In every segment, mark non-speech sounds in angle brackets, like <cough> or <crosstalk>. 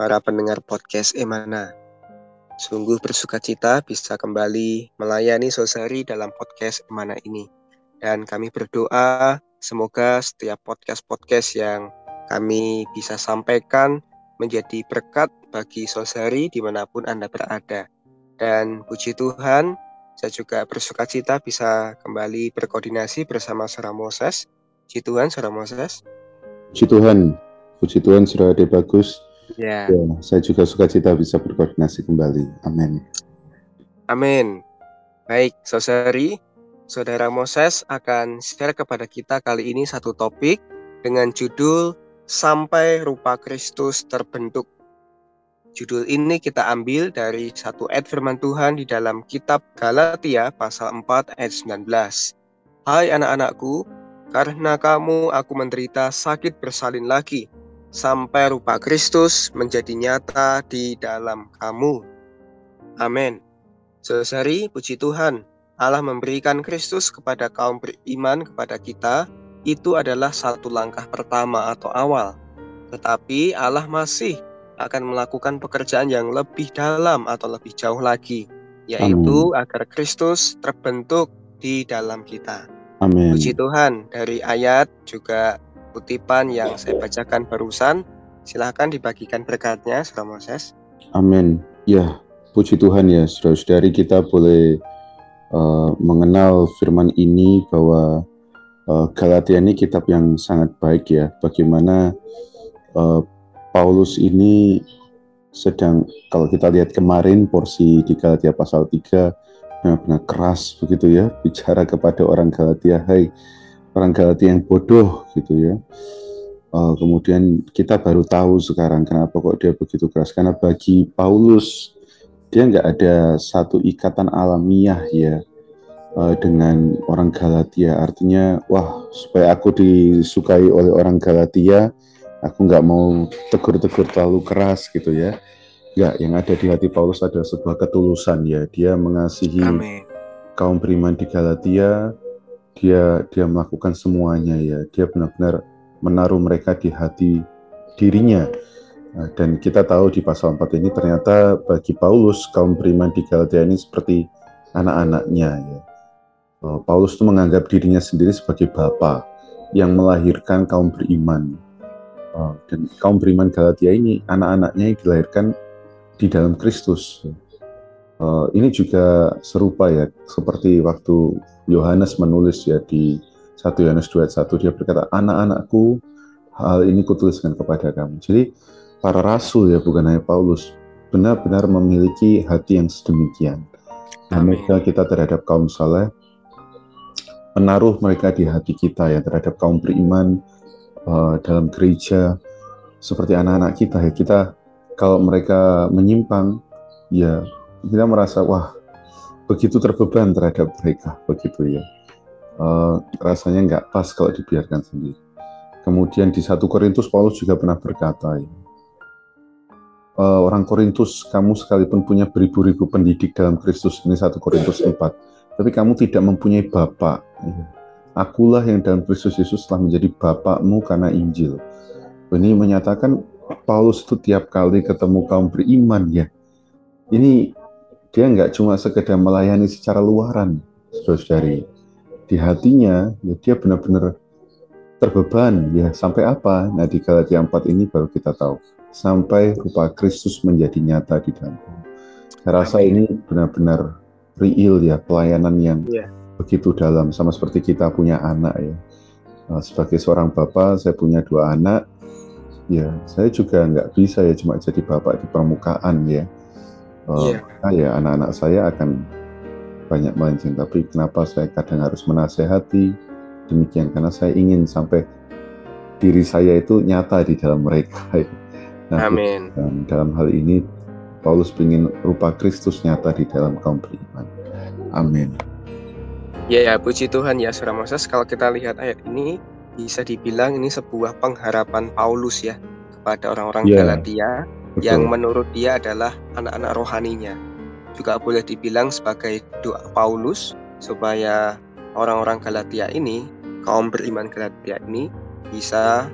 para pendengar podcast Emana. Sungguh bersuka cita bisa kembali melayani Sosari dalam podcast Emana ini. Dan kami berdoa semoga setiap podcast-podcast yang kami bisa sampaikan menjadi berkat bagi Sosari di mana pun Anda berada. Dan puji Tuhan, saya juga bersuka cita bisa kembali berkoordinasi bersama Saudara Moses. Puji Tuhan, Saudara Moses. Puji Tuhan, puji Tuhan, Ade Bagus. Ya. Ya, saya juga suka cita bisa berkoordinasi kembali. Amin. Amin. Baik, Saudari, Saudara Moses akan share kepada kita kali ini satu topik dengan judul Sampai Rupa Kristus Terbentuk. Judul ini kita ambil dari satu ayat firman Tuhan di dalam kitab Galatia pasal 4 ayat 19. Hai anak-anakku, karena kamu aku menderita sakit bersalin lagi, sampai rupa Kristus menjadi nyata di dalam kamu. Amin. Sesari puji Tuhan, Allah memberikan Kristus kepada kaum beriman kepada kita, itu adalah satu langkah pertama atau awal. Tetapi Allah masih akan melakukan pekerjaan yang lebih dalam atau lebih jauh lagi, yaitu Amin. agar Kristus terbentuk di dalam kita. Amin. Puji Tuhan, dari ayat juga kutipan yang saya bacakan barusan. Silahkan dibagikan berkatnya, Saudara Moses. Amin. Ya, puji Tuhan ya, saudara-saudari kita boleh uh, mengenal firman ini bahwa uh, Galatia ini kitab yang sangat baik ya. Bagaimana uh, Paulus ini sedang kalau kita lihat kemarin porsi di Galatia pasal 3 benar-benar keras begitu ya bicara kepada orang Galatia, "Hai, orang Galatia yang bodoh gitu ya. Uh, kemudian kita baru tahu sekarang kenapa kok dia begitu keras karena bagi Paulus dia nggak ada satu ikatan alamiah ya uh, dengan orang Galatia artinya wah supaya aku disukai oleh orang Galatia aku nggak mau tegur-tegur terlalu keras gitu ya nggak yang ada di hati Paulus ada sebuah ketulusan ya dia mengasihi Amen. kaum beriman di Galatia dia dia melakukan semuanya ya. Dia benar-benar menaruh mereka di hati dirinya. Nah, dan kita tahu di pasal 4 ini ternyata bagi Paulus kaum beriman di Galatia ini seperti anak-anaknya ya. Paulus itu menganggap dirinya sendiri sebagai bapak yang melahirkan kaum beriman. Oh, dan kaum beriman Galatia ini anak-anaknya yang dilahirkan di dalam Kristus uh, ini juga serupa ya seperti waktu Yohanes menulis ya di 1 Yohanes 2 ayat 1 dia berkata anak-anakku hal ini kutuliskan kepada kamu. Jadi para rasul ya bukan hanya Paulus benar-benar memiliki hati yang sedemikian. Nah, mereka kita terhadap kaum saleh menaruh mereka di hati kita ya terhadap kaum beriman uh, dalam gereja seperti anak-anak kita ya kita kalau mereka menyimpang ya kita merasa wah begitu terbeban terhadap mereka begitu ya. Uh, rasanya nggak pas kalau dibiarkan sendiri. Kemudian di satu Korintus Paulus juga pernah berkata ya, uh, orang Korintus kamu sekalipun punya beribu-ribu pendidik dalam Kristus ini satu Korintus 4 tapi kamu tidak mempunyai bapak ya. akulah yang dalam Kristus Yesus telah menjadi bapakmu karena Injil. Ini menyatakan Paulus itu tiap kali ketemu kaum beriman ya. Ini dia nggak cuma sekedar melayani secara luaran, saudari. Di hatinya, ya dia benar-benar terbeban. Ya sampai apa? Nah di Galatia 4 ini baru kita tahu. Sampai rupa Kristus menjadi nyata di dalam. Saya rasa ini benar-benar real ya, pelayanan yang yeah. begitu dalam. Sama seperti kita punya anak ya. Nah, sebagai seorang bapak, saya punya dua anak. Ya, saya juga nggak bisa ya cuma jadi bapak di permukaan ya uh, yeah. ya anak-anak saya akan banyak melenceng tapi kenapa saya kadang harus menasehati demikian karena saya ingin sampai diri saya itu nyata di dalam mereka <laughs> nah, Amin. Dan dalam hal ini Paulus ingin rupa Kristus nyata di dalam kaum beriman. Amin. Ya, ya, puji Tuhan ya, Saudara Moses. Kalau kita lihat ayat ini, bisa dibilang ini sebuah pengharapan Paulus ya kepada orang-orang ya, Galatia betul. yang menurut dia adalah anak-anak rohaninya. Juga boleh dibilang sebagai doa Paulus supaya orang-orang Galatia ini, kaum beriman Galatia ini bisa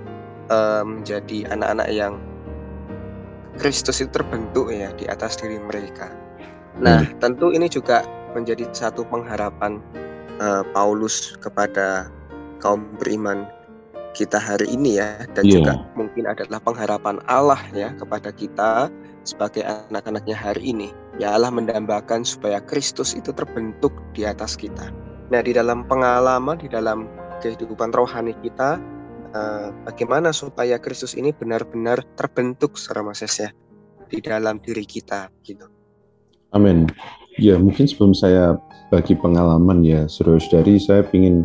um, menjadi anak-anak yang Kristus itu terbentuk ya di atas diri mereka. Nah, hmm. tentu ini juga menjadi satu pengharapan uh, Paulus kepada kaum beriman kita hari ini ya dan yeah. juga mungkin adalah pengharapan Allah ya kepada kita sebagai anak-anaknya hari ini ya Allah mendambakan supaya Kristus itu terbentuk di atas kita. Nah di dalam pengalaman di dalam kehidupan rohani kita uh, bagaimana supaya Kristus ini benar-benar terbentuk secara Moses ya di dalam diri kita gitu. Amin. Ya mungkin sebelum saya bagi pengalaman ya saudara-saudari saya ingin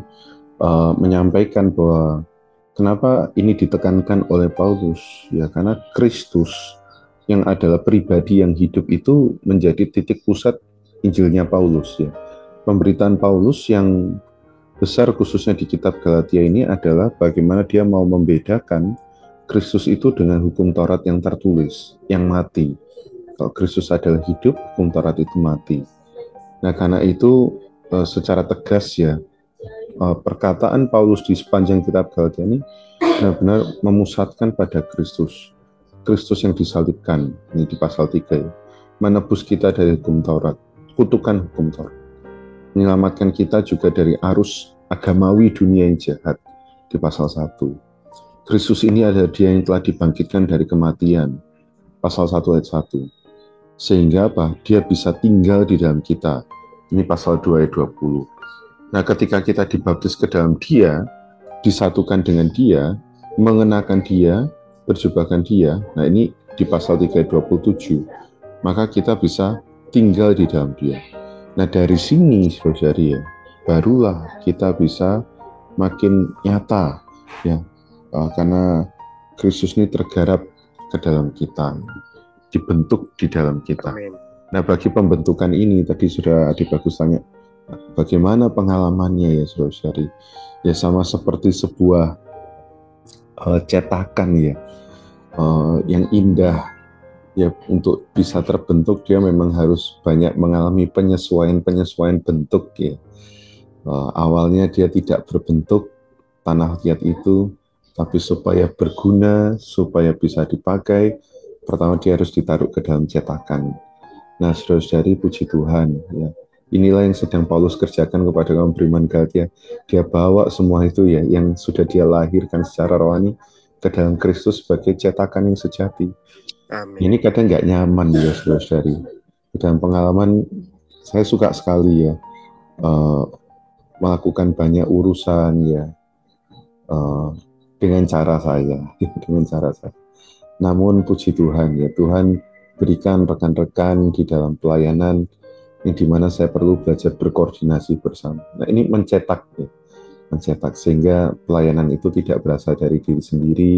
uh, menyampaikan bahwa kenapa ini ditekankan oleh Paulus ya karena Kristus yang adalah pribadi yang hidup itu menjadi titik pusat Injilnya Paulus ya. Pemberitaan Paulus yang besar khususnya di kitab Galatia ini adalah bagaimana dia mau membedakan Kristus itu dengan hukum Taurat yang tertulis, yang mati. Kalau Kristus adalah hidup, hukum Taurat itu mati. Nah, karena itu eh, secara tegas ya perkataan Paulus di sepanjang kitab Galatia ini benar-benar memusatkan pada Kristus. Kristus yang disalibkan, ini di pasal 3 ya. Menebus kita dari hukum Taurat, kutukan hukum Taurat. Menyelamatkan kita juga dari arus agamawi dunia yang jahat di pasal 1. Kristus ini adalah dia yang telah dibangkitkan dari kematian, pasal 1 ayat 1 sehingga apa? Dia bisa tinggal di dalam kita. Ini pasal 2 ayat 20. Nah, ketika kita dibaptis ke dalam dia, disatukan dengan dia, mengenakan dia, berjubahkan dia. Nah, ini di pasal 3 ayat 27. Maka kita bisa tinggal di dalam dia. Nah, dari sini, saudari ya, barulah kita bisa makin nyata ya uh, karena Kristus ini tergarap ke dalam kita dibentuk di dalam kita. Amin. Nah, bagi pembentukan ini tadi sudah Adi Bagus tanya, bagaimana pengalamannya ya saudara-saudari? Ya sama seperti sebuah uh, cetakan ya, uh, yang indah ya untuk bisa terbentuk dia memang harus banyak mengalami penyesuaian-penyesuaian bentuk ya. Uh, awalnya dia tidak berbentuk tanah liat itu, tapi supaya berguna, supaya bisa dipakai, pertama dia harus ditaruh ke dalam cetakan. Nah, saudara-saudari puji Tuhan, ya. Inilah yang sedang Paulus kerjakan kepada kaum beriman Galatia. Dia bawa semua itu ya, yang sudah dia lahirkan secara rohani ke dalam Kristus sebagai cetakan yang sejati. Amin. Ini kadang nggak nyaman ya, saudara-saudari. Dalam pengalaman, saya suka sekali ya, uh, melakukan banyak urusan ya, uh, dengan cara saya, <laughs> dengan cara saya. Namun puji Tuhan ya Tuhan berikan rekan-rekan di dalam pelayanan yang di mana saya perlu belajar berkoordinasi bersama. Nah ini mencetak ya, mencetak sehingga pelayanan itu tidak berasal dari diri sendiri,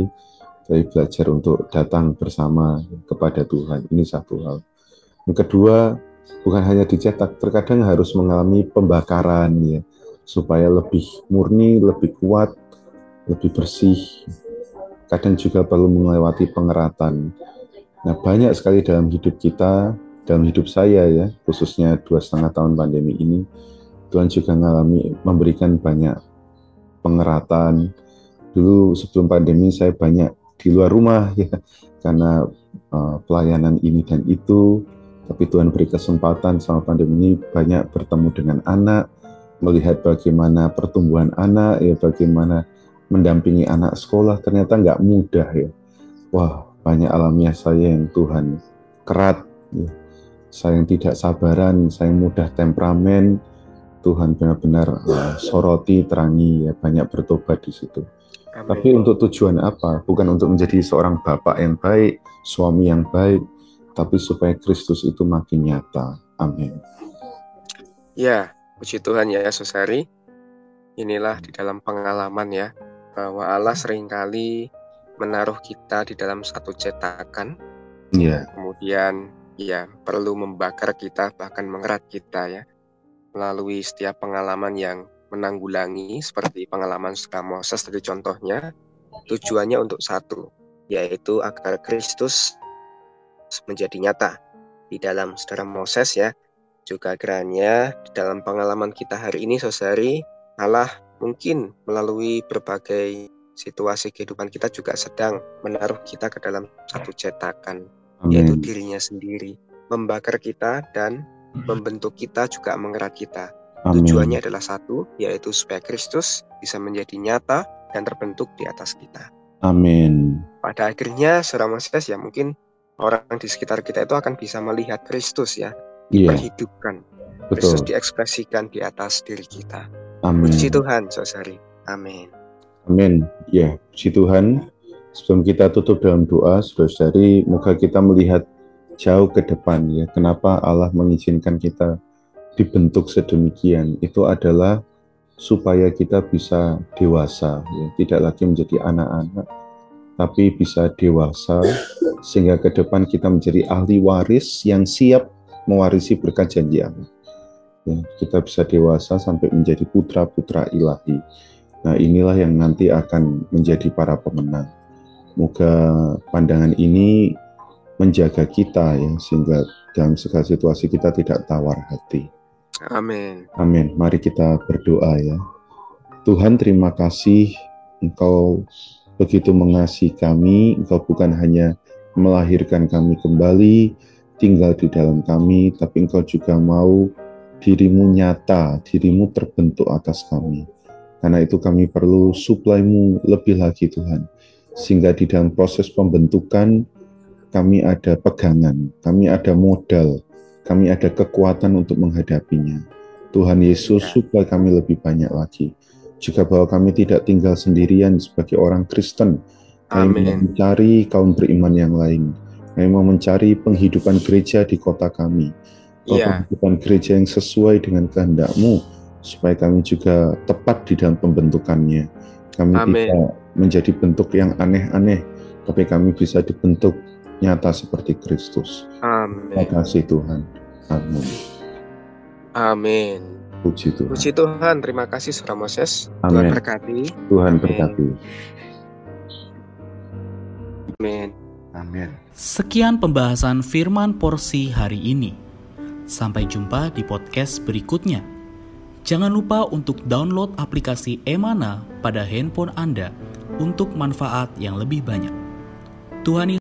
tapi belajar untuk datang bersama kepada Tuhan. Ini satu hal. Yang kedua, bukan hanya dicetak, terkadang harus mengalami pembakaran ya, supaya lebih murni, lebih kuat, lebih bersih, kadang juga perlu melewati pengeratan. Nah, banyak sekali dalam hidup kita, dalam hidup saya ya, khususnya dua setengah tahun pandemi ini, Tuhan juga mengalami memberikan banyak pengeratan. Dulu sebelum pandemi saya banyak di luar rumah ya, karena uh, pelayanan ini dan itu. Tapi Tuhan beri kesempatan sama pandemi ini banyak bertemu dengan anak, melihat bagaimana pertumbuhan anak, ya bagaimana mendampingi anak sekolah ternyata nggak mudah ya. Wah, banyak alamiah saya yang Tuhan kerat, ya. Saya yang tidak sabaran, saya yang mudah temperamen, Tuhan benar-benar uh, soroti, terangi, ya banyak bertobat di situ. Amin. Tapi untuk tujuan apa? Bukan untuk menjadi seorang bapak yang baik, suami yang baik, tapi supaya Kristus itu makin nyata. Amin. Ya, puji Tuhan ya, Susari. Inilah di dalam pengalaman ya, bahwa Allah sering kali menaruh kita di dalam satu cetakan. Yeah. Kemudian ya perlu membakar kita bahkan mengerat kita ya. Melalui setiap pengalaman yang menanggulangi seperti pengalaman saudara Moses tadi contohnya tujuannya untuk satu yaitu agar Kristus menjadi nyata di dalam saudara Moses ya. Juga kiranya di dalam pengalaman kita hari ini saudari Allah mungkin melalui berbagai situasi kehidupan kita juga sedang menaruh kita ke dalam satu cetakan Amen. yaitu dirinya sendiri membakar kita dan membentuk kita juga mengerat kita Amin. Tujuannya adalah satu, yaitu supaya Kristus bisa menjadi nyata dan terbentuk di atas kita. Amin. Pada akhirnya, saudara Moses ya mungkin orang di sekitar kita itu akan bisa melihat Kristus ya, iya. diperhidupkan. Yeah. Kristus diekspresikan di atas diri kita. Amin. Puji Tuhan, saudari. Amin. Amin. Ya, puji Tuhan. Sebelum kita tutup dalam doa, saudari, moga kita melihat jauh ke depan ya. Kenapa Allah mengizinkan kita dibentuk sedemikian itu adalah supaya kita bisa dewasa, ya. tidak lagi menjadi anak-anak, tapi bisa dewasa sehingga ke depan kita menjadi ahli waris yang siap mewarisi berkat janji Allah. Ya, kita bisa dewasa sampai menjadi putra-putra ilahi. Nah inilah yang nanti akan menjadi para pemenang. Moga pandangan ini menjaga kita ya sehingga dalam segala situasi kita tidak tawar hati. Amin. Amin. Mari kita berdoa ya. Tuhan terima kasih Engkau begitu mengasihi kami, Engkau bukan hanya melahirkan kami kembali, tinggal di dalam kami, tapi Engkau juga mau dirimu nyata, dirimu terbentuk atas kami. Karena itu kami perlu suplaimu lebih lagi Tuhan. Sehingga di dalam proses pembentukan kami ada pegangan, kami ada modal, kami ada kekuatan untuk menghadapinya. Tuhan Yesus, ya. supaya kami lebih banyak lagi. Juga bahwa kami tidak tinggal sendirian sebagai orang Kristen. Kami mau mencari kaum beriman yang lain. Kami mau mencari penghidupan gereja di kota kami. Ya. Penghidupan gereja yang sesuai dengan kehendakmu. Supaya kami juga tepat di dalam pembentukannya. Kami Amen. tidak menjadi bentuk yang aneh-aneh. Tapi kami bisa dibentuk nyata seperti Kristus. Amin. Terima kasih Tuhan. Amin. Amin. Puji Tuhan. Puji Tuhan. Terima kasih Saudara Moses. Amin. Tuhan berkati. Tuhan berkati. Amin. Amin. Sekian pembahasan firman porsi hari ini. Sampai jumpa di podcast berikutnya. Jangan lupa untuk download aplikasi Emana pada handphone Anda untuk manfaat yang lebih banyak. Tuhan